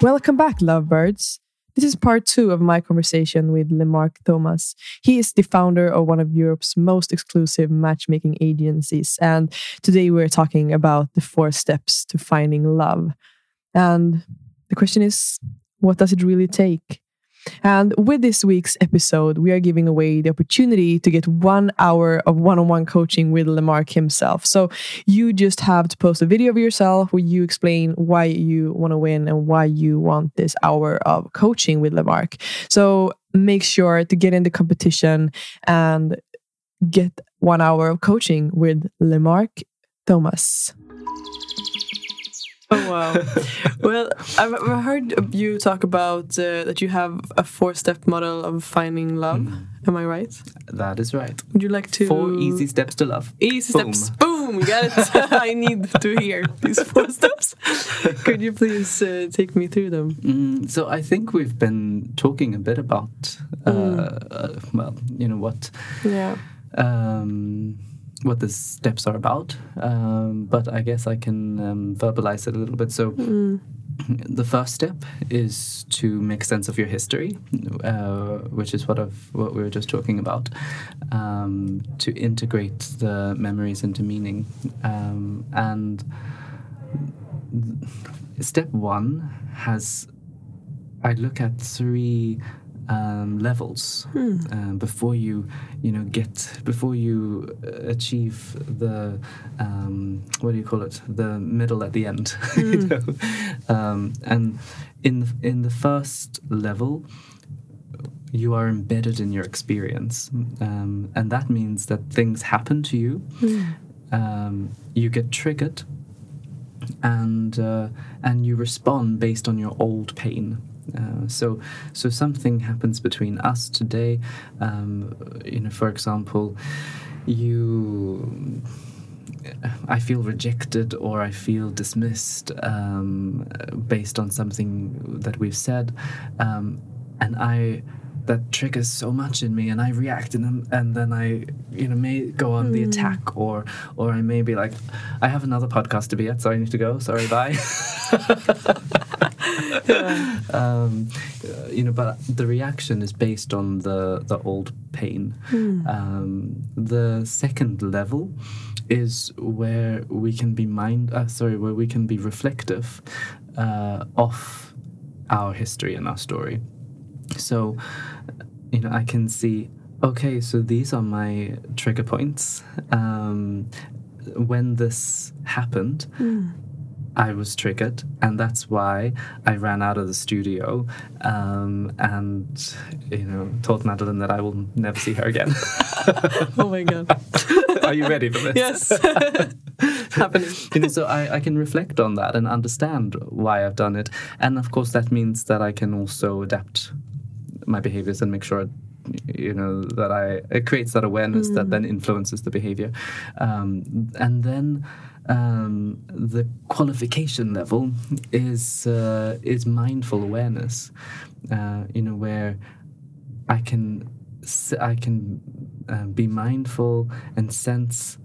Welcome back, lovebirds. This is part two of my conversation with Lemark Thomas. He is the founder of one of Europe's most exclusive matchmaking agencies. And today we're talking about the four steps to finding love. And the question is what does it really take? And with this week's episode, we are giving away the opportunity to get one hour of one on one coaching with Lemark himself. So you just have to post a video of yourself where you explain why you want to win and why you want this hour of coaching with Lemark. So make sure to get in the competition and get one hour of coaching with Lemark Thomas. Oh wow! well, I've heard you talk about uh, that you have a four-step model of finding love. Mm. Am I right? That is right. Would you like to four easy steps to love? Easy Boom. steps. Boom! Got it. I need to hear these four steps. Could you please uh, take me through them? Mm, so I think we've been talking a bit about, uh, mm. well, you know what? Yeah. Um, what the steps are about, um, but I guess I can um, verbalize it a little bit. So, mm. the first step is to make sense of your history, uh, which is what of what we were just talking about, um, to integrate the memories into meaning, um, and step one has I look at three um, levels hmm. um, before you you know get before you uh, achieve the um, what do you call it the middle at the end hmm. you know? Um, and in the, in the first level you are embedded in your experience um, and that means that things happen to you hmm. um, you get triggered and uh, and you respond based on your old pain uh, so, so something happens between us today. Um, you know, for example, you. I feel rejected or I feel dismissed um, based on something that we've said, um, and I that triggers so much in me and I react and, and then I you know may go on mm. the hmm. attack or or I may be like I have another podcast to be at so I need to go sorry bye um, you know but the reaction is based on the the old pain mm. um, the second level is where we can be mind uh, sorry where we can be reflective uh, of our history and our story so, you know, I can see, okay, so these are my trigger points. Um, when this happened, mm. I was triggered, and that's why I ran out of the studio um, and, you know, told Madeleine that I will never see her again. oh my God. Are you ready for this? Yes. Happening. You know, so I, I can reflect on that and understand why I've done it. And of course, that means that I can also adapt my behaviors and make sure you know that I it creates that awareness mm. that then influences the behavior, um, and then um, the qualification level is uh, is mindful awareness, uh, you know where I can I can uh, be mindful and sense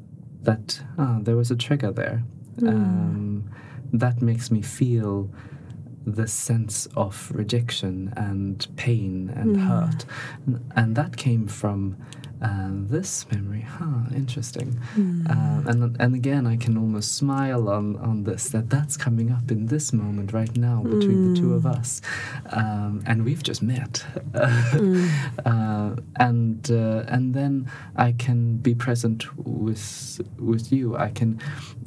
that oh, there was a trigger there. Mm. Um, that makes me feel the sense of rejection and pain and mm. hurt. And that came from uh, this memory. Huh, interesting. Mm. Uh, and and again, I can almost smile on, on this that that's coming up in this moment right now between mm. the two of hmm. us, um, and we've just met. mm. uh, and uh, and then I can be present with with you. I can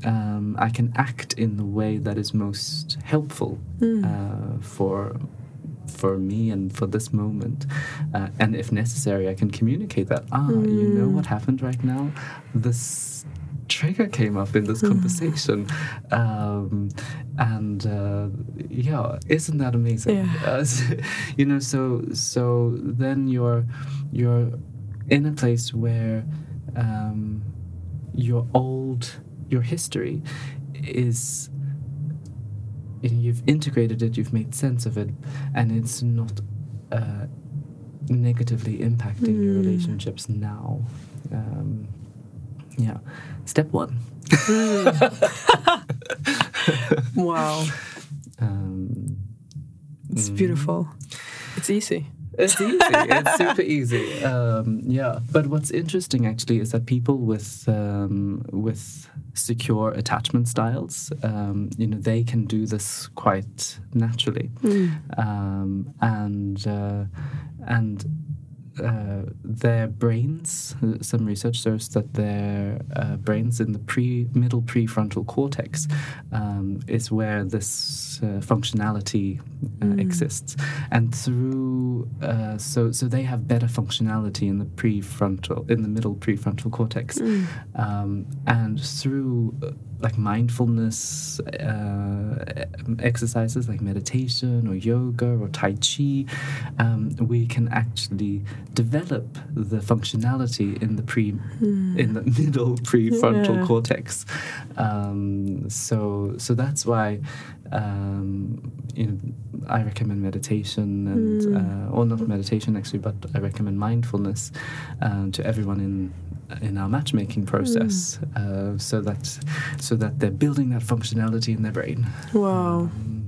um, I can act in the way that is most helpful hmm. uh, for for me and for this moment. Uh, and if necessary, I can communicate that. Ah, mm. you know what happened right now? This trigger came up in this conversation, um, and uh, yeah, isn't that amazing? Yeah. Uh, you know, so so then you're you're in a place where um, your old your history is you've integrated it, you've made sense of it, and it's not uh, negatively impacting your Mm. relationships now. Um, yeah, step one. Wow. Um, It's mm. beautiful. It's easy. It's easy. it's super easy. Um, yeah, but what's interesting actually is that people with um, with secure attachment styles, um, you know, they can do this quite naturally, um, and uh, and uh, their brains. uh, Some research shows that their uh, brains in the pre middle prefrontal cortex um, is where this uh, functionality uh, exists, and through uh, so so they have better functionality in the prefrontal in the middle prefrontal cortex, um, and through uh, like mindfulness uh, exercises like meditation or yoga or tai chi, um, we can actually develop the functionality in the pre in the middle prefrontal Yeah. cortex. Um, so so that's why um, you know I recommend meditation and uh, or not meditation actually, but I recommend mindfulness um, to everyone in in our matchmaking process, uh, so that so that they're building that functionality in their brain. Wow. Um,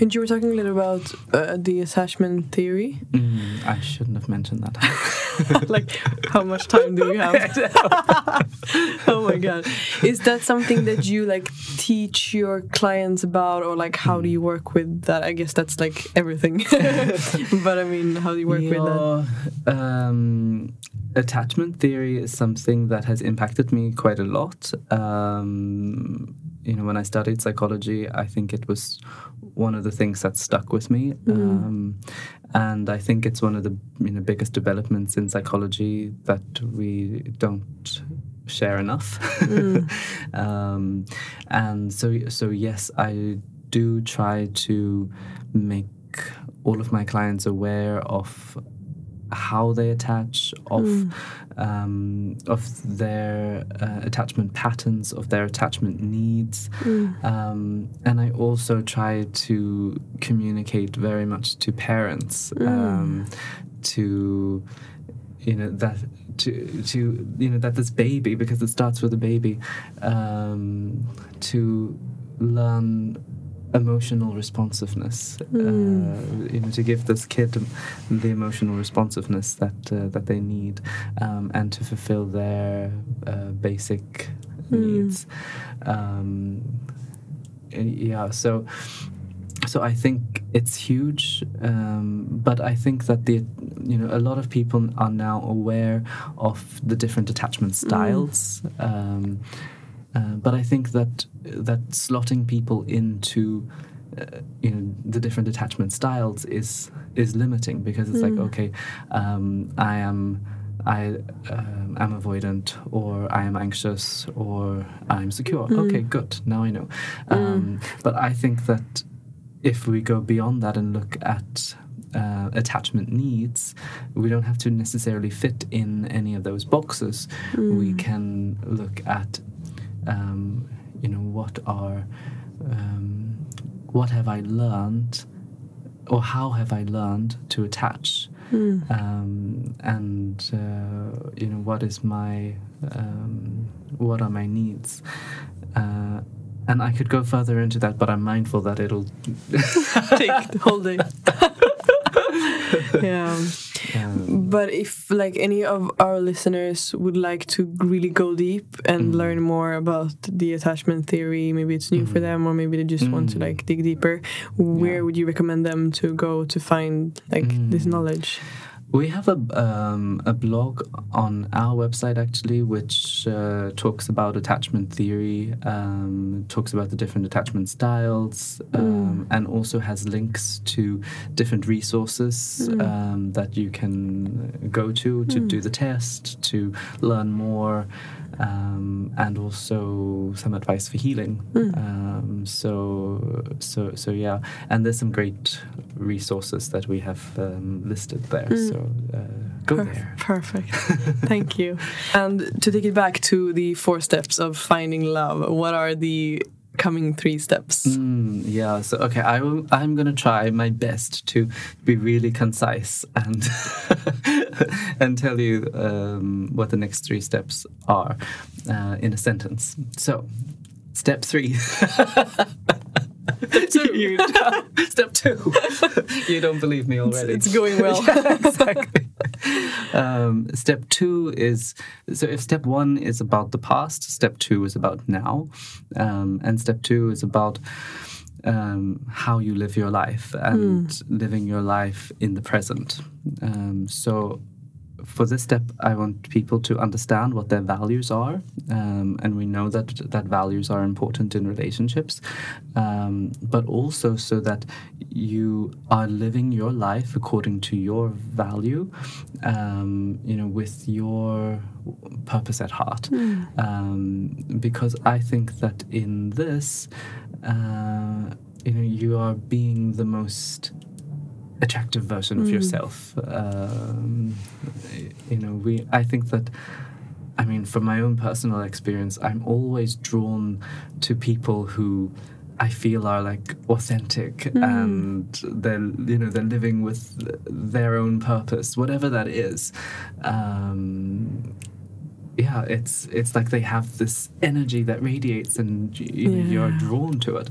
And you were talking a little about uh, the attachment theory. mm, I shouldn't have mentioned that. like, how much time do you have? oh my god. Is that something that you like teach your clients about, or like how do you work with that? I guess that's like everything. but I mean, how do you work with that? Um, attachment theory is something that has impacted me quite a lot. Um, you know, when I studied psychology, I think it was one of the things that stuck with me, um, and I think it's one of the you know biggest developments in psychology that we don't share enough. um, and so, so yes, I do try to make all of my clients aware of how they attach, of um, of their uh, attachment patterns, of their attachment needs, um, and I also try to communicate very much to parents um, to you know that to to you know that this baby because it starts with a baby um, to learn emotional responsiveness uh, you know to give this kid the emotional responsiveness that uh, that they need um, and to fulfill their uh, basic needs. Um, yeah so so I think it's huge, um, but I think that the you know a lot of people are now aware of the different attachment styles. Um, uh, but I think that that slotting people into uh, you know the different attachment styles is is limiting because it's like okay, um, I am. I um, am avoidant, or I am anxious, or I'm secure. Okay, good. Now I know. Um, But I think that if we go beyond that and look at uh, attachment needs, we don't have to necessarily fit in any of those boxes. We can look at, um, you know, what are, um, what have I learned, or how have I learned to attach, um, and uh, you know, what is my, um, what are my needs. Uh, and I could go further into that, but I'm mindful that it'll Take the whole day. yeah. But if like any of our listeners would like to really go deep and Mm. learn more about the attachment theory, maybe it's new for Mhm. them, or maybe they just want to Mm. like dig deeper. Where Yeah. would you recommend them to go to find like this Mm. knowledge? We have a um, a blog on our website actually, which uh, talks about attachment theory, um, talks about the different attachment styles, um, and also has links to different resources um, that you can go to to do the test, to learn more, um, and also some advice for healing. Um, so so so yeah, and there's some great resources that we have um, listed there. So uh, go there. Perfect. Thank you. And to take it back to the four steps of finding love, what are the coming three steps? Mm, yeah. So okay, I will, I'm gonna try my best to be really concise and and tell you um, what the next three steps are uh, in a sentence. So, step three. Step two. you, step two. you don't believe me already. It's going well. exactly. Um, step two is so if step one is about the past, step two is about now, um, and step two is about um, how you live your life and living your life in the present. Um, so for this step, I want people to understand what their values are, um, and we know that that values are important in relationships, um, but also so that you are living your life according to your value, um, you know, with your purpose at heart. Um, because I think that in this, uh, you know, you are being the most attractive version of yourself. Um, you know, we. I think that. I mean, from my own personal experience, I'm always drawn to people who I feel are like authentic and they're you know they're living with their own purpose, whatever that is. Um, yeah, it's it's like they have this energy that radiates, and you know, you're drawn to it.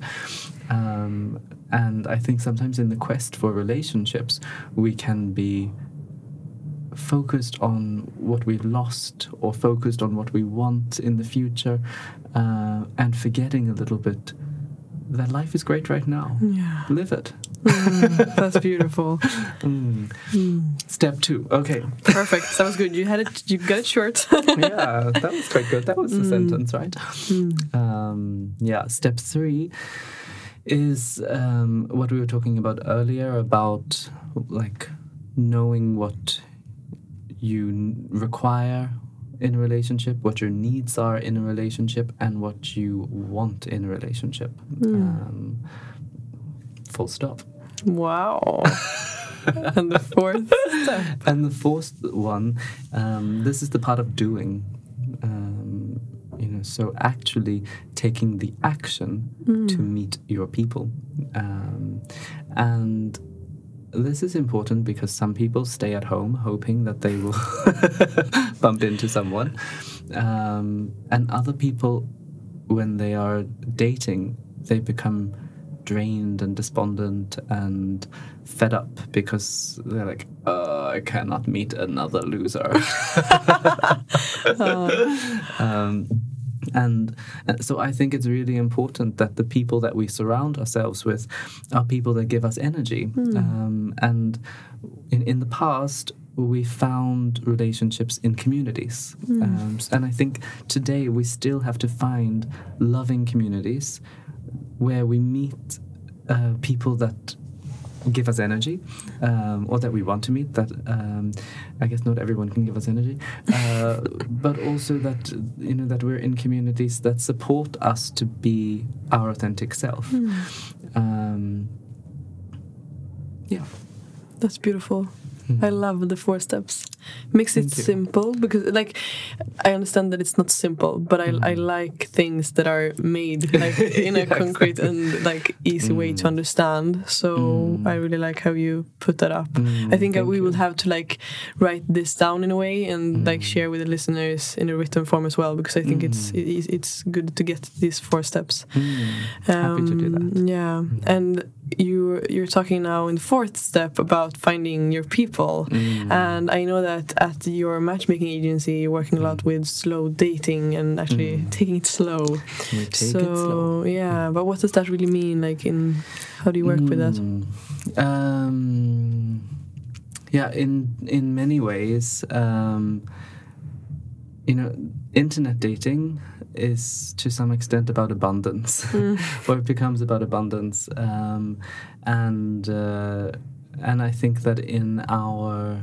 Um, and I think sometimes in the quest for relationships, we can be focused on what we've lost or focused on what we want in the future, uh, and forgetting a little bit that life is great right now. Yeah. Live it. Mm, that's beautiful. Mm. Mm, Step two. Okay. perfect. That was good. You had it. You got it short. yeah, that was quite good. That was the Mm. sentence, right? Mm. Um, yeah, step three is um, what we were talking about earlier about like knowing what you require in a relationship, what your needs are in a relationship, and what you want in a relationship. Um, full stop. Wow. and the fourth step. And the fourth one, um, this is the part of doing. Um, so actually taking the action to meet your people, um, and this is important because some people stay at home hoping that they will bump into someone, um, and other people, when they are dating, they become drained and despondent and fed up because they're like, uh, I cannot meet another loser. um, and, and so I think it's really important that the people that we surround ourselves with are people that give us energy. Um, and in, in the past, we found relationships in communities. Um, and I think today we still have to find loving communities where we meet uh, people that give us energy um, or that we want to meet that um, i guess not everyone can give us energy uh, but also that you know that we're in communities that support us to be our authentic self um, yeah That's beautiful. I love the four steps. Makes it simple because, like, I understand that it's not simple, but I, I Mm. like things that are made like in a Yeah, concrete and like easy way to Mm. understand. So Mm. I really like how you put that up. Mm, I think that we you. will have to like write this down in a way and like Mm. share with the listeners in a written form as well because I think it's Mm. it, it's good to get these four steps. Mm, happy to do that Um, Yeah, Mm. and you you're talking now in the fourth step about finding your people. Mm. And I know that at your matchmaking agency, you're working a lot with slow dating and actually Mm. taking it slow. we take so it slow yeah, but what does that really mean? Like, in how do you work with that? Mm. Um, yeah, in in many ways, um, you know, internet dating is to some extent about abundance, or it becomes about abundance, um, and uh, and I think that in our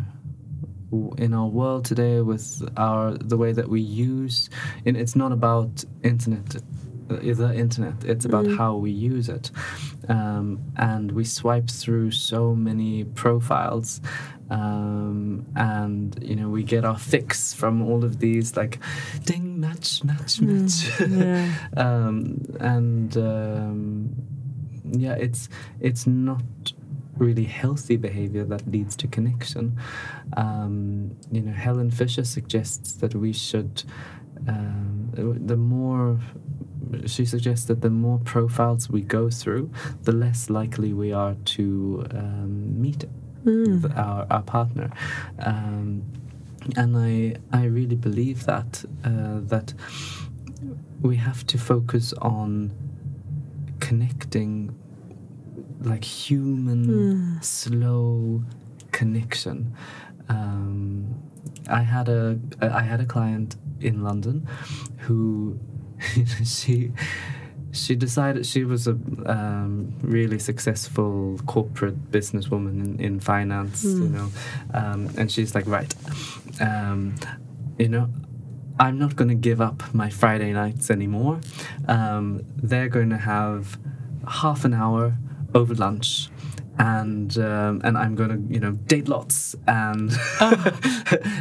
in our world today with our the way that we use and it's not about internet uh, the internet. It's about how we use it. Um, and we swipe through so many profiles um, and you know we get our fix from all of these like ding match match match. yeah. um, and um, yeah it's it's not really healthy behavior that leads to connection. Um, you know helen fisher suggests that we should um, the more she suggests that the more profiles we go through the less likely we are to um, meet with our, our partner. Um, and I I really believe that uh, that we have to focus on connecting like human slow connection. Um, I had a I had a client in London who she she decided she was a um, really successful corporate businesswoman in, in finance, you know, um, and she's like, right, um, you know, I'm not going to give up my Friday nights anymore. Um, they're going to have half an hour over lunch. And um, and I'm gonna you know date lots and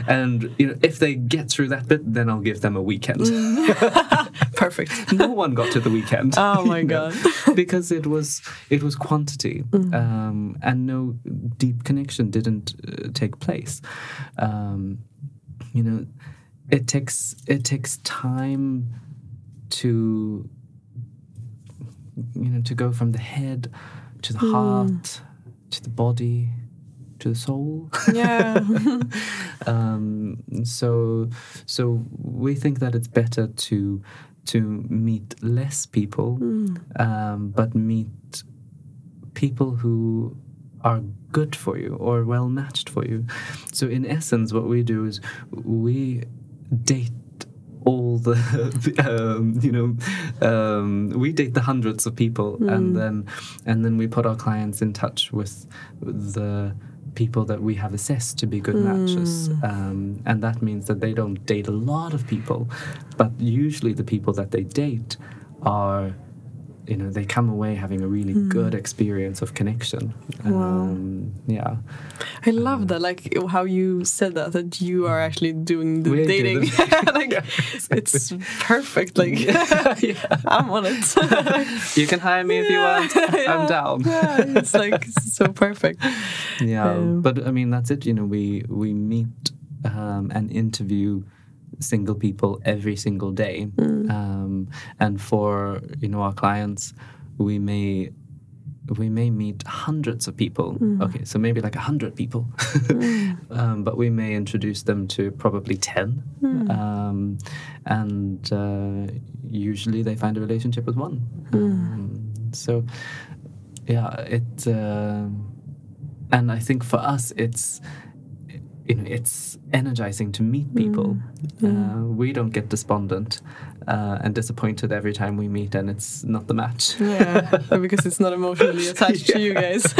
and you know if they get through that bit then I'll give them a weekend. Perfect. no one got to the weekend. Oh my you know, God. because it was it was quantity, um, and no deep connection didn't uh, take place. Um, you know, it takes it takes time to you know to go from the head to the heart to the body to the soul. Yeah. um, so so we think that it's better to to meet less people, um, but meet people who are good for you or well matched for you. So in essence, what we do is we date all the um, you know um, we date the hundreds of people and then and then we put our clients in touch with the people that we have assessed to be good matches. Um, and that means that they don't date a lot of people but usually the people that they date are you know they come away having a really good experience of connection. Um, yeah. I love that, like how you said that, that you are actually doing the do dating. the- like, it's perfect. Like, I'm on it. you can hire me if you want. I'm down. Yeah, it's like so perfect. yeah Um, but i mean that's it you know we we meet um, and interview single people every single day um, and for you know our clients we may we may meet hundreds of people. Okay so maybe like a hundred people. Um, but we may introduce them to probably 10 um, and uh, usually they find a relationship with one. Um, so yeah it uh, and i think for us it's you know, it's energizing to meet people. Uh, we don't get despondent uh, and disappointed every time we meet, and it's not the match. Yeah, because it's not emotionally attached to you guys.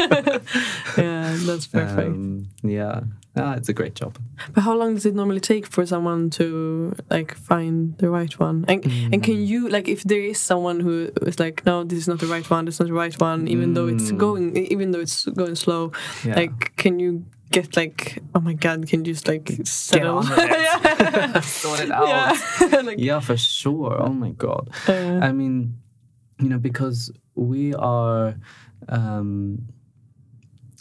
yeah, that's perfect. Um, yeah, ah, it's a great job. But how long does it normally take for someone to like find the right one? And and can Mm. you like if there is someone who is like, no, this is not the right one, this is not the right one, even though it's Mm. going, even though it's going slow, Yeah. like can you get like, oh my god, can you just like settle? on with it. yeah. Sort it out. yeah. like, Yeah, for sure. Oh my god. uh, I mean, you know, because we are. Um,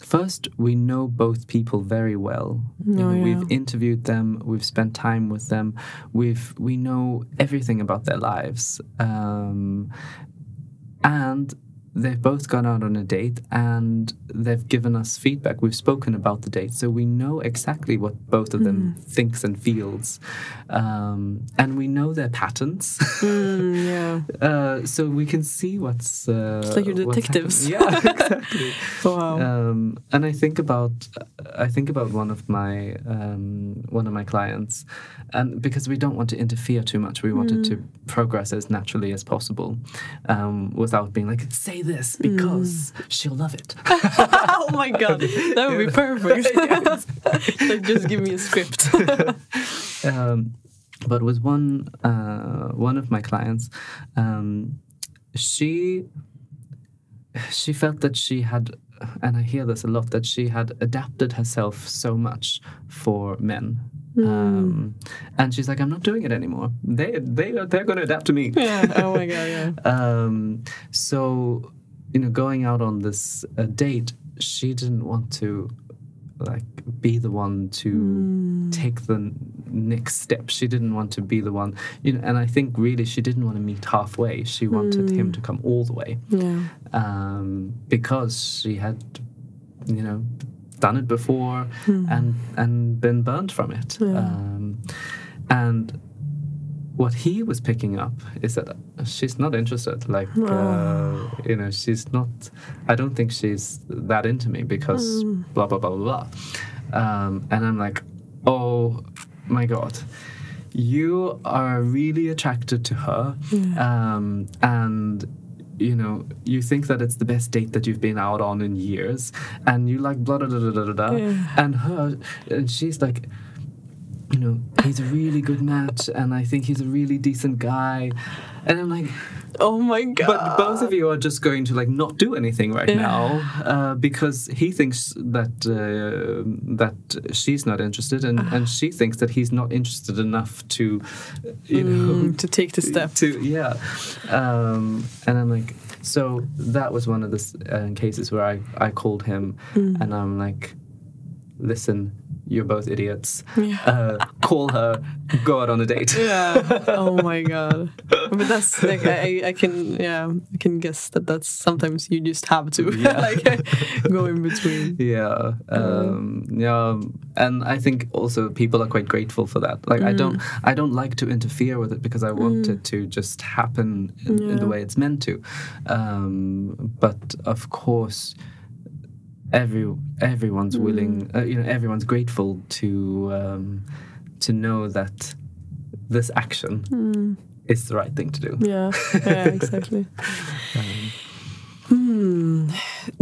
first, we know both people very well. You Oh, know, yeah. We've interviewed them. We've spent time with them. We've we know everything about their lives, um, and they've both gone out on a date and they've given us feedback. We've spoken about the date, so we know exactly what both of them Mm. thinks and feels, um, and we know their patterns. Mm, yeah. uh, so we can see what's. Uh, It's like you're detectives. Yeah, exactly. Wow. Um, and I think about I think about one of my um, one of my clients, and because we don't want to interfere too much, we wanted to progress as naturally as possible, um, without being like, say this because she'll love it. oh my god, that would be perfect. like, just give me a script. um, but with one uh, one of my clients, um, she she felt that she had, and I hear this a lot, that she had adapted herself so much for men. Um, and she's like, I'm not doing it anymore. They they they're going to adapt to me. yeah. Oh my god. Yeah. Um, so, you know, going out on this uh, date, she didn't want to like be the one to take the next step. She didn't want to be the one, you know. And I think really she didn't want to meet halfway. She wanted him to come all the way Yeah. um, because she had, you know, done it before and and been burnt from it. Um, and what he was picking up is that she's not interested. Like, uh, you know, she's not. I don't think she's that into me because blah blah blah blah. blah. Um, and I'm like, oh my god. You are really attracted to her, um, and you know, you think that it's the best date that you've been out on in years, and you like blah da da da da da. Yeah. and her, and she's like, you know, he's a really good match, and I think he's a really decent guy, and I'm like, Oh my god. but both of you are just going to like not do anything right Yeah. now uh, because he thinks that uh, that she's not interested, and, and she thinks that he's not interested enough to, you know, Mm, to take the step. to yeah um, and i'm like so that was one of the uh, cases where i i called him Mm. and i'm like listen you're both idiots Yeah. uh, call her go out on a date Yeah. Oh my god. But that's like I, I can yeah I can guess that that's sometimes you just have to Yeah. like go in between. yeah um, yeah and i think also people are quite grateful for that like i don't Mm. i don't like to interfere with it because i want it to just happen in, in the way it's meant to um, but of course every everyone's willing uh, you know everyone's grateful to um, to know that this action is the right thing to do Yeah. Yeah. Exactly. Hmm.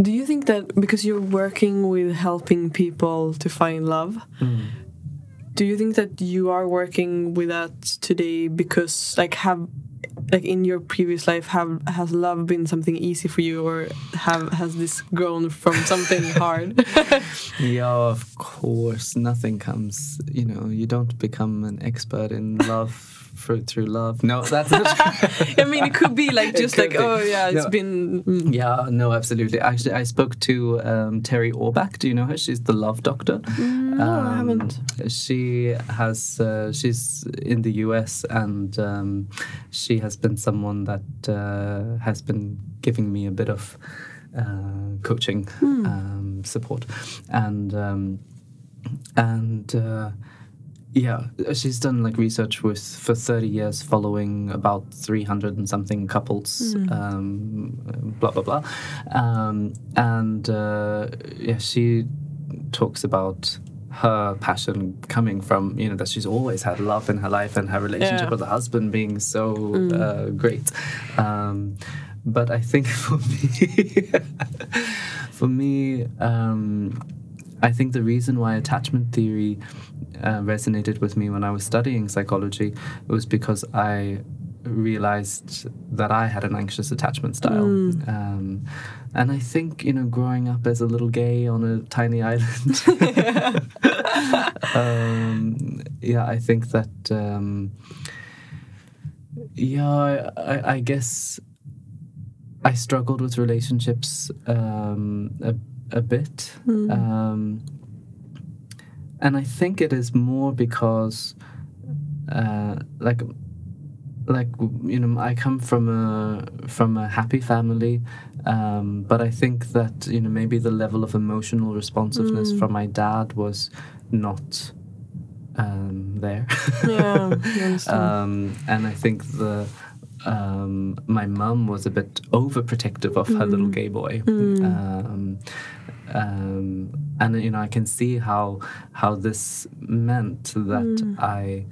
Do you think that because you're working with helping people to find love, Mm. do you think that you are working with that today because like have like in your previous life have has love been something easy for you or have has this grown from something hard Yeah, of course. Nothing comes, you know, you don't become an expert in love for, through love. No, that's not i mean it could be like just like be. oh yeah it's No. been mm. Yeah, no, absolutely. Actually, I spoke to um, Terri Orbuch. Do you know her? She's the love doctor. Mm, no i haven't She has. Uh, she's in the U.S. and um, she has been someone that uh, has been giving me a bit of uh, coaching Hmm. um, support, and um, and. Uh, yeah, she's done like research with for 30 years, following about 300 and something couples, um, blah blah blah, um, and uh, yeah, she talks about her passion coming from you know that she's always had love in her life and her relationship Yeah. with her husband being so uh, great. Um, but I think for me, for me, um, I think the reason why attachment theory uh, resonated with me when I was studying psychology was because I realized that I had an anxious attachment style. Um, and I think, you know, growing up as a little gay on a tiny island, um, yeah, I think that, um, yeah, I, I, guess I struggled with relationships um, a, a bit. Um, and I think it is more because, uh, like, like you know, I come from a from a happy family, Um, but I think that you know maybe the level of emotional responsiveness Mm. from my dad was not um, there. Yeah, I um, and I think the um, my mum was a bit overprotective of her little gay boy. Um, um, and you know, I can see how how this meant that I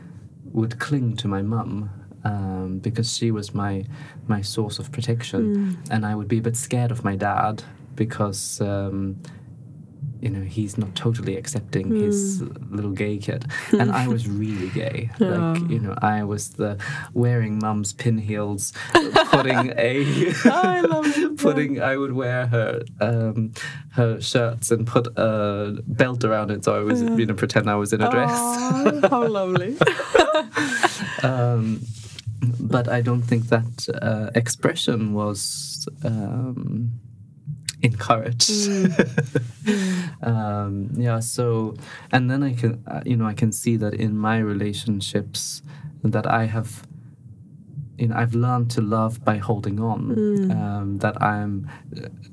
would cling to my mum um, because she was my my source of protection, and I would be a bit scared of my dad because. Um, you know he's not totally accepting his little gay kid. And i was really gay. Like you know i was the wearing mum's pin heels putting a I love putting i would wear her um her shirts and put a belt around it so i was you know pretend i was in a dress. Aw, how lovely. um, but I don't think that uh, expression was um, encouraged. um, yeah. So, and then I can, uh, you know, I can see that in my relationships that I have. You know, I've learned to love by holding on. Um, that I'm,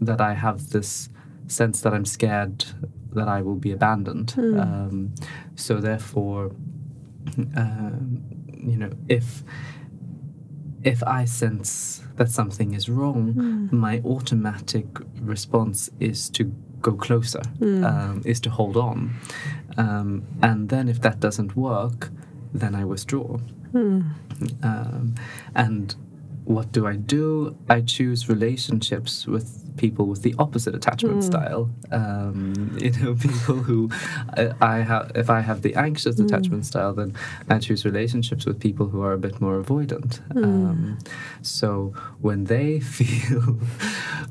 that I have this sense that I'm scared that I will be abandoned. Um, so therefore, um, you know, if if I sense that something is wrong, my automatic response is to go closer, um, is to hold on, um, and then if that doesn't work, then I withdraw. Um, and what do I do? I choose relationships with people with the opposite attachment style. Um, you know, people who I, I have. If I have the anxious attachment style, then I choose relationships with people who are a bit more avoidant. Um, so when they feel,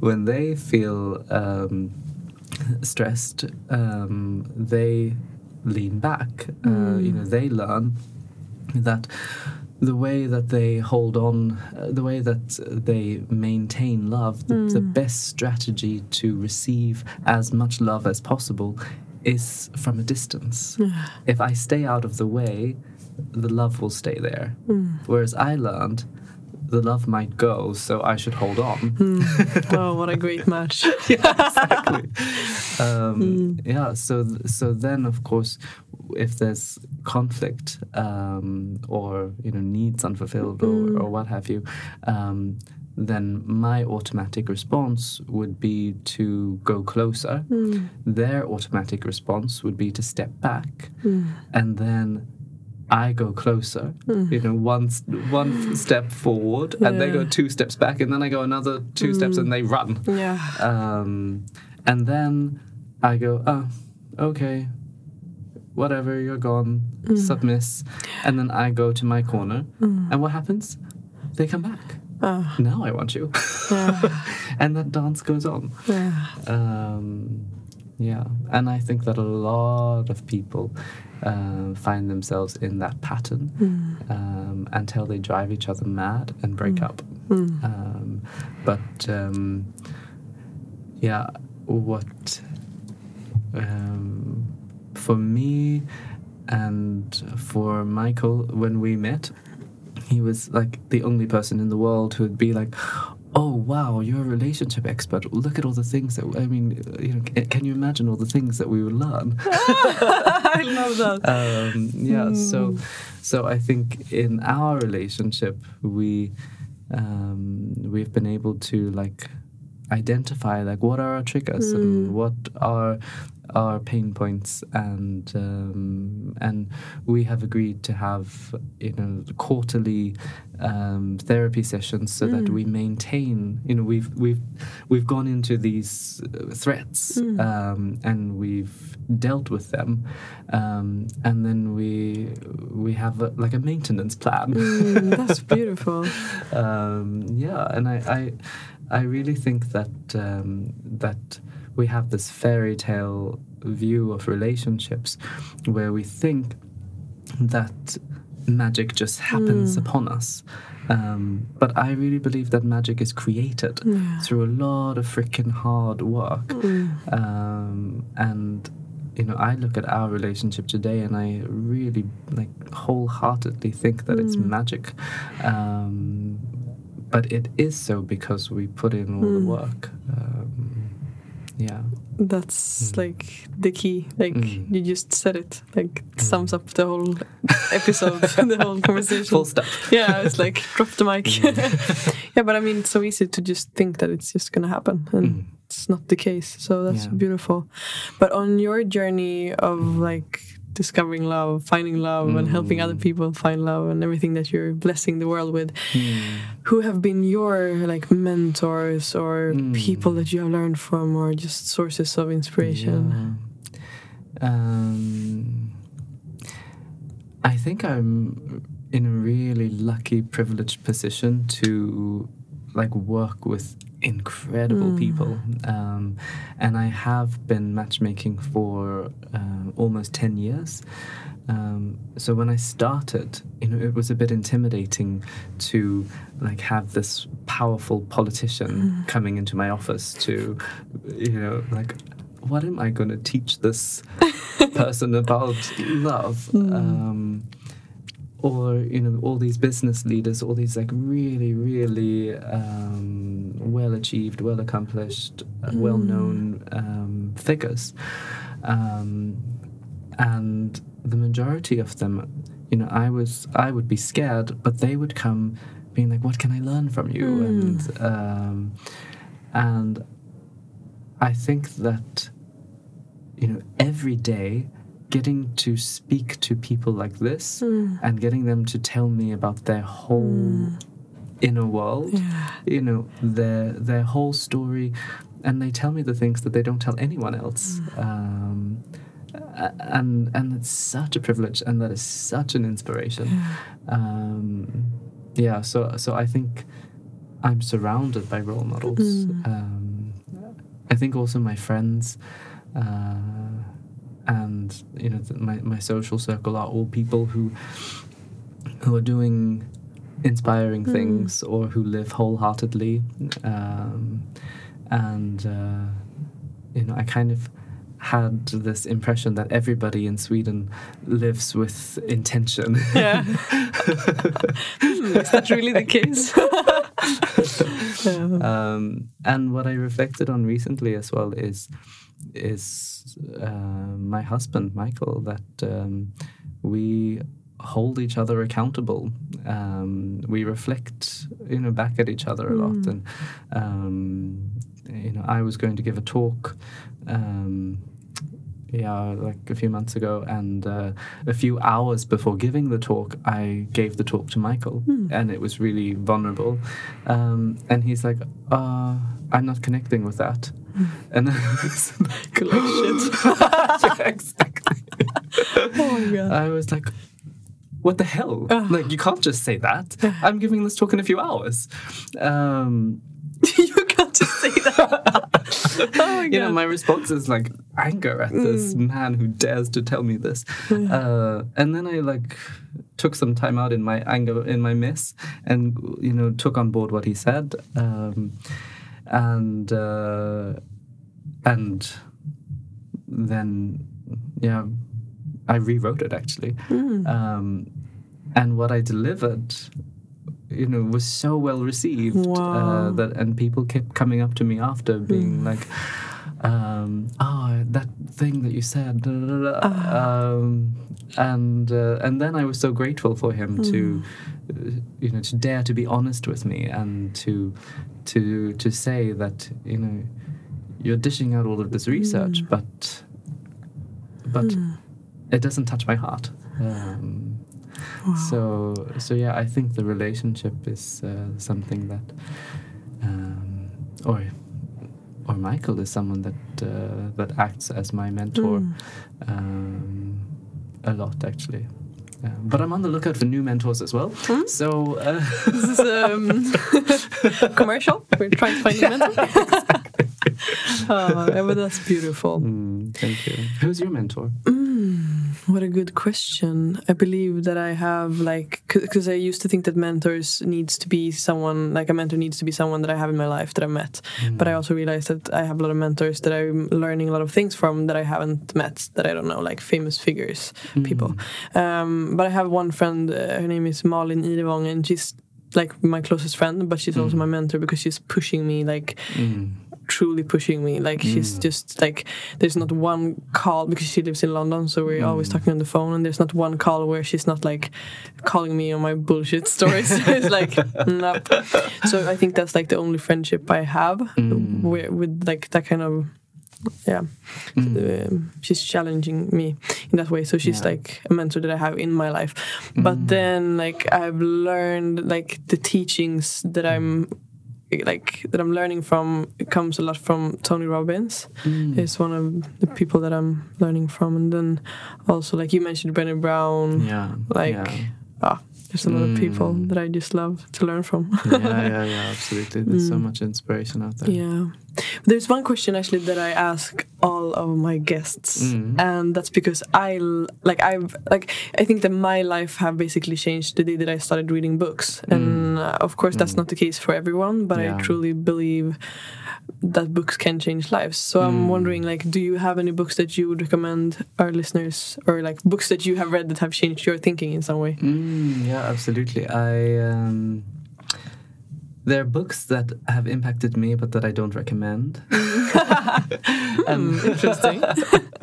when they feel um, stressed, um, they lean back. Uh, you know, they learn that the way that they hold on, uh, the way that they maintain love, the, the best strategy to receive as much love as possible is from a distance. if I stay out of the way, the love will stay there. Whereas I learned the love might go, so I should hold on. oh, what a great match. yeah, exactly. Um, Yeah. So th- so then, of course, if there's conflict um, or you know needs unfulfilled or, or what have you, um, then my automatic response would be to go closer. Their automatic response would be to step back, and then. I go closer, you know, one one step forward, and they go two steps back, and then I go another two steps, and they run. Yeah. Um, and then I go, oh, okay, whatever, you're gone, submiss. And then I go to my corner, and what happens? They come back. Ah. Now I want you. and that dance goes on. Yeah. Um, yeah, and I think that a lot of people uh, find themselves in that pattern um, until they drive each other mad and break up. Um, but um, yeah, what um, for me and for Michael when we met, he was like the only person in the world who would be like, "Oh wow, you're a relationship expert. Look at all the things that I mean. You know, can you imagine all the things that we would learn?" I love that. um, yeah. So, so I think in our relationship, we um, we've been able to like identify like what are our triggers and what are our pain points and um, and we have agreed to have you know quarterly um, therapy sessions so that we maintain you know we've we've we've gone into these uh, threats um, and we've dealt with them um, and then we we have a, like a maintenance plan. Mm, that's beautiful. um, yeah, and I, I, I really think that um, that we have this fairy tale view of relationships, where we think that magic just happens upon us. Um, but I really believe that magic is created through a lot of freaking hard work. Um, and you know, I look at our relationship today, and I really like wholeheartedly think that it's magic. Um, but it is so because we put in all the Mm. work. Yeah. That's Mm. like the key. Like Mm. you just said it. Like it sums up the whole episode, the whole conversation. Full stop. yeah, it's like drop the mic. Mm. yeah, but I mean, it's so easy to just think that it's just gonna happen, and Mm. it's not the case. So that's Yeah. beautiful. But on your journey of like discovering love, finding love, and helping other Mm. people find love, and everything that you're blessing the world with, Mm. who have been your like mentors or Mm. people that you have learned from, or just sources of inspiration? Yeah. Um, I think I'm in a really lucky, privileged position to like work with incredible Mm. people, um, and I have been matchmaking for uh, almost ten years. Um, so when I started, you know, it was a bit intimidating to like have this powerful politician coming into my office to, you know, like, what am I going to teach this person about love? Um, or you know, all these business leaders, all these like really, really um, well achieved, well accomplished, uh, well known um, figures. Um, and the majority of them you know i was i would be scared but they would come being like what can i learn from you? And um and i think that you know every day getting to speak to people like this and getting them to tell me about their whole inner world Yeah. you know their their whole story. And they tell me the things that they don't tell anyone else. Um, and and it's such a privilege and that is such an inspiration. Um, yeah so so I think I'm surrounded by role models. Um, I think also my friends uh, and you know my, my social circle are all people who who are doing inspiring things or who live wholeheartedly um, and uh, you know I kind of had this impression that everybody in Sweden lives with intention Yeah. Hmm, Is that really the case? Yeah. um, and what I reflected on recently as well is is uh, my husband Michael that um, we hold each other accountable. Um, we reflect, you know, back at each other a lot. And um, you know, I was going to give a talk. Yeah, like a few months ago, and uh, a few hours before giving the talk, I gave the talk to Michael, and it was really vulnerable. Um, and he's like, uh, "I'm not connecting with that," and I was like, shit. yeah, exactly. Oh my god. I was like, "What the hell? Like, you can't just say that. I'm giving this talk in a few hours." Um, you say that. oh you know, my response is like anger at this man who dares to tell me this. Uh, and then I like took some time out in my anger, in my mess, and you know, took on board what he said. Um, and uh, and then yeah, I rewrote it actually. Um, and what I delivered you know was so well received Wow. uh, that and people kept coming up to me after being like um, oh that thing that you said da, da, da, da." um, and uh, and then I was so grateful for him to uh, you know to dare to be honest with me and to to to say that you know you're dishing out all of this research but but it doesn't touch my heart. Um, so so yeah I think the relationship is uh, something that um, or or Michael is someone that uh, that acts as my mentor um, a lot actually. Um, but I'm on the lookout for new mentors as well. So uh, This is um, commercial. We're trying to find a mentor. oh, but that's beautiful. mm, thank you. Who's your mentor? What a good question. I believe that I have like because I used to think that mentors needs to be someone like a mentor needs to be someone that I have in my life that I met. But I also realized that I have a lot of mentors that I'm learning a lot of things from that I haven't met that I don't know like famous figures, people. Um, but I have one friend. Uh, her name is Malin Irevong, and she's like my closest friend, but she's also my mentor because she's pushing me like Mm. Truly pushing me. Like she's just like there's not one call because she lives in London, so we're always talking on the phone, and there's not one call where she's not like calling me on my bullshit stories. it's like nope. So I think that's like the only friendship I have Mm. where, with like that kind of yeah. Um, she's challenging me in that way. So she's Yeah. like a mentor that I have in my life. But then like I've learned like the teachings that I'm like that I'm learning from it comes a lot from Tony Robbins. Mm. He's one of the people that I'm learning from, and then also like you mentioned, Brené Brown. Yeah. Like yeah. ah, there's a lot of people Mm. that I just love to learn from. yeah, yeah, yeah, absolutely. There's so Mm. much inspiration out there. yeah, there's one question actually that I ask all of my guests, Mm. and that's because I like I've like I think that my life have basically changed the day that I started reading books, and uh, of course that's Mm. not the case for everyone, but Yeah. I truly believe that books can change lives. So I'm Mm. wondering, like, do you have any books that you would recommend our listeners, or like books that you have read that have changed your thinking in some way? Mm, yeah, absolutely. I um, there are books that have impacted me, but that I don't recommend. Hmm, interesting.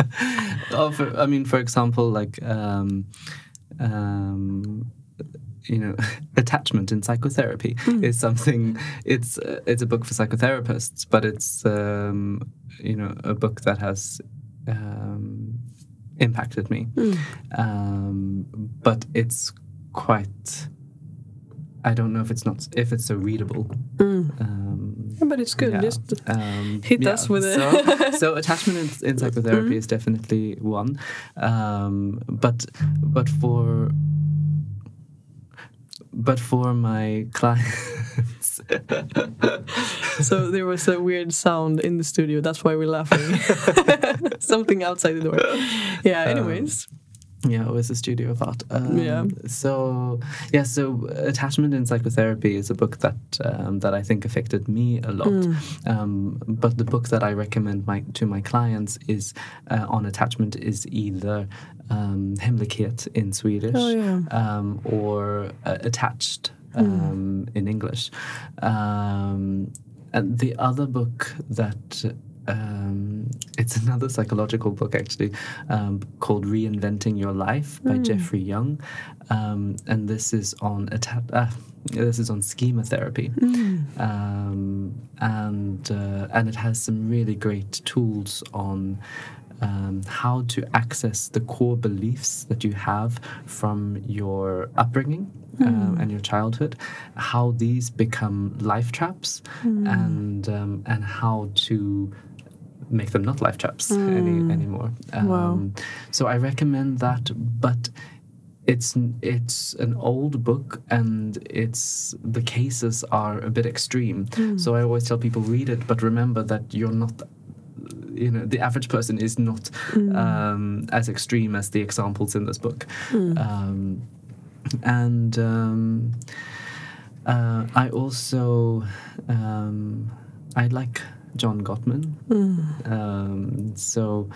oh, for, I mean, for example, like um, um, you know, attachment in psychotherapy is something. It's uh, it's a book for psychotherapists, but it's um, you know a book that has um, impacted me. Um, but it's quite. I don't know if it's not if it's so readable. Um, Yeah, but it's good. yeah. Just um, Hit us with it. so, so attachment in, in psychotherapy is definitely one, um, but but for but for my clients, so there was a weird sound in the studio. That's why we're laughing. Something outside the door. Yeah. Um, anyways. Yeah, it was a studio of art. Um, Yeah. So yeah, so attachment in psychotherapy is a book that um, that I think affected me a lot. Mm. Um, but the book that I recommend my, to my clients is uh, on attachment is either um, Hemlikhet in Swedish Oh, yeah. um, or uh, Attached um, in English. Um, and the other book that um, it's another psychological book actually um, called Reinventing Your Life by Jeffrey Young, um, and this is on atta- uh, this is on schema therapy, um, and uh, and it has some really great tools on. Um, how to access the core beliefs that you have from your upbringing um, and your childhood, how these become life traps, and um, and how to make them not life traps any anymore. Um, Wow. So I recommend that, but it's it's an old book and it's the cases are a bit extreme. So I always tell people read it, but remember that you're not. You know, the average person is not um, as extreme as the examples in this book. Um, and um, uh, I also um, I like John Gottman. Um, so,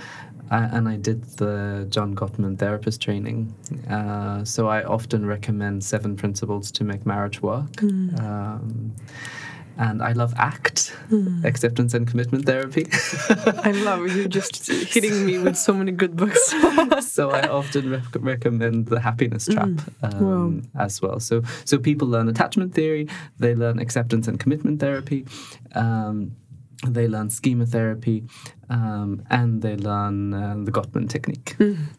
I, and I did the John Gottman therapist training. Uh, so I often recommend seven principles to make marriage work. Um, and I love ACT, acceptance and commitment therapy. I love you just hitting me with so many good books. so I often rec- recommend the happiness trap um, as well. So so people learn attachment theory, they learn acceptance and commitment therapy, um, they learn schema therapy, um, and they learn uh, the Gottman technique.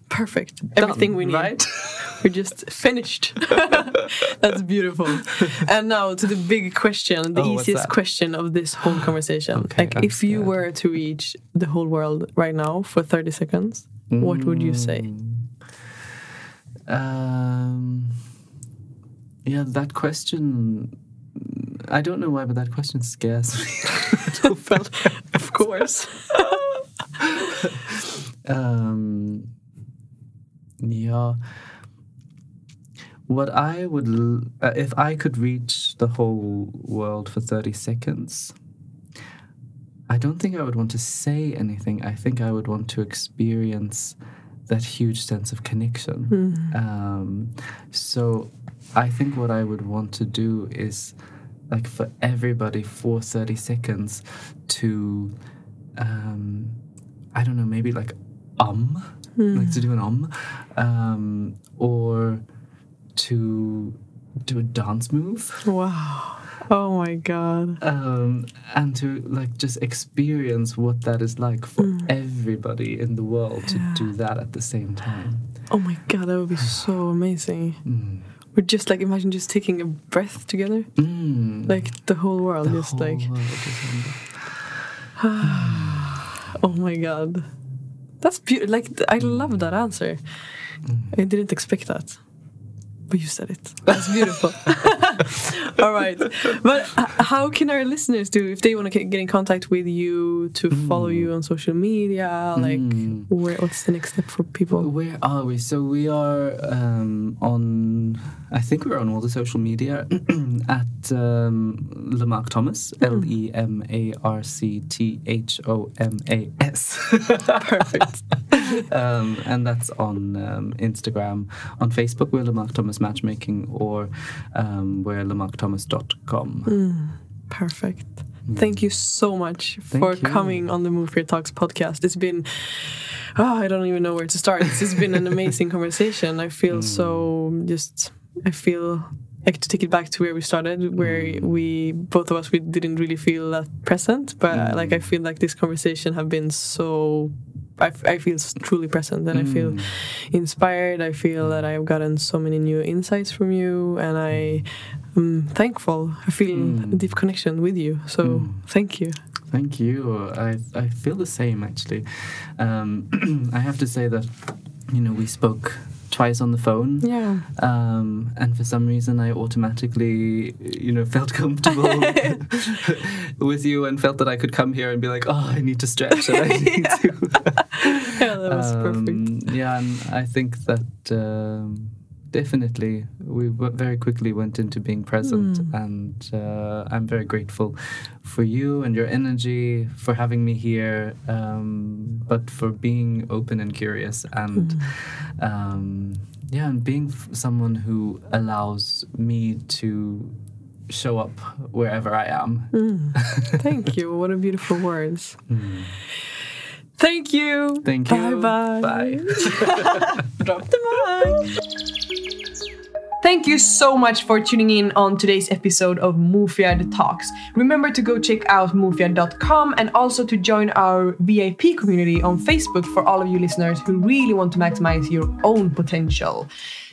Perfect. Everything Done, we need. right? We're just finished. That's beautiful. And now to the big question, the Oh, easiest question of this whole conversation. Okay, like, I'm if you were to reach the whole world right now for 30 seconds, what would you say? Um, yeah, that question. I don't know why, but that question scares me. Of course. um, yeah. What I would, l- uh, if I could reach the whole world for 30 seconds, I don't think I would want to say anything. I think I would want to experience that huge sense of connection. Mm. Um, so I think what I would want to do is like for everybody for 30 seconds to um, I don't know, maybe like um, like to do an um, um, or to do a dance move. Wow. Oh my god. um, and to like just experience what that is like for everybody in the world to do that at the same time. Oh my god, that would be so amazing. Mm. We're just like imagine just taking a breath together. Mm. Like the whole world The just whole like world is in the- Oh my god. That's beautiful. Like I love that answer. I didn't expect that. But you said it. That's beautiful. All right. But how can our listeners do if they want to get in contact with you to follow you on social media? Like, Mm. where, what's the next step for people? Where are we? So we are um, on. I think we're on all the social media at um, Lemarc Thomas, L E M A R C T H O M A S. Perfect. um, and that's on um, Instagram. On Facebook, we're Lemarc Thomas Matchmaking, or um, we're lemarcthomas.com. Mm, perfect. Thank you so much for you. coming on the Mufiad Talks podcast. It's been, oh, I don't even know where to start. It's just been an amazing conversation. I feel so just, I feel like to take it back to where we started, where we, both of us, we didn't really feel that present. But like, I feel like this conversation have been so, I, f- I feel truly present and I feel mm. inspired. I feel that I've gotten so many new insights from you, and I am thankful. I feel mm. a deep connection with you. So mm. thank you. Thank you. I I feel the same actually. Um, I have to say that you know we spoke twice on the phone. Yeah. Um, and for some reason, I automatically, you know, felt comfortable with you and felt that I could come here and be like, oh, I need to stretch and I need to. Yeah, that was perfect. Um, Yeah, and I think that um, definitely we very quickly went into being present, Hmm. and uh, I'm very grateful for you and your energy for having me here, um, but for being open and curious and. Hmm. Um, yeah, and being f- someone who allows me to show up wherever I am. Mm. Thank you. What a beautiful words. Mm. Thank you. Thank you. Bye bye. Bye. Drop the mic. Thank you so much for tuning in on today's episode of Mufiad Talks. Remember to go check out mufiad.com and also to join our VIP community on Facebook for all of you listeners who really want to maximize your own potential.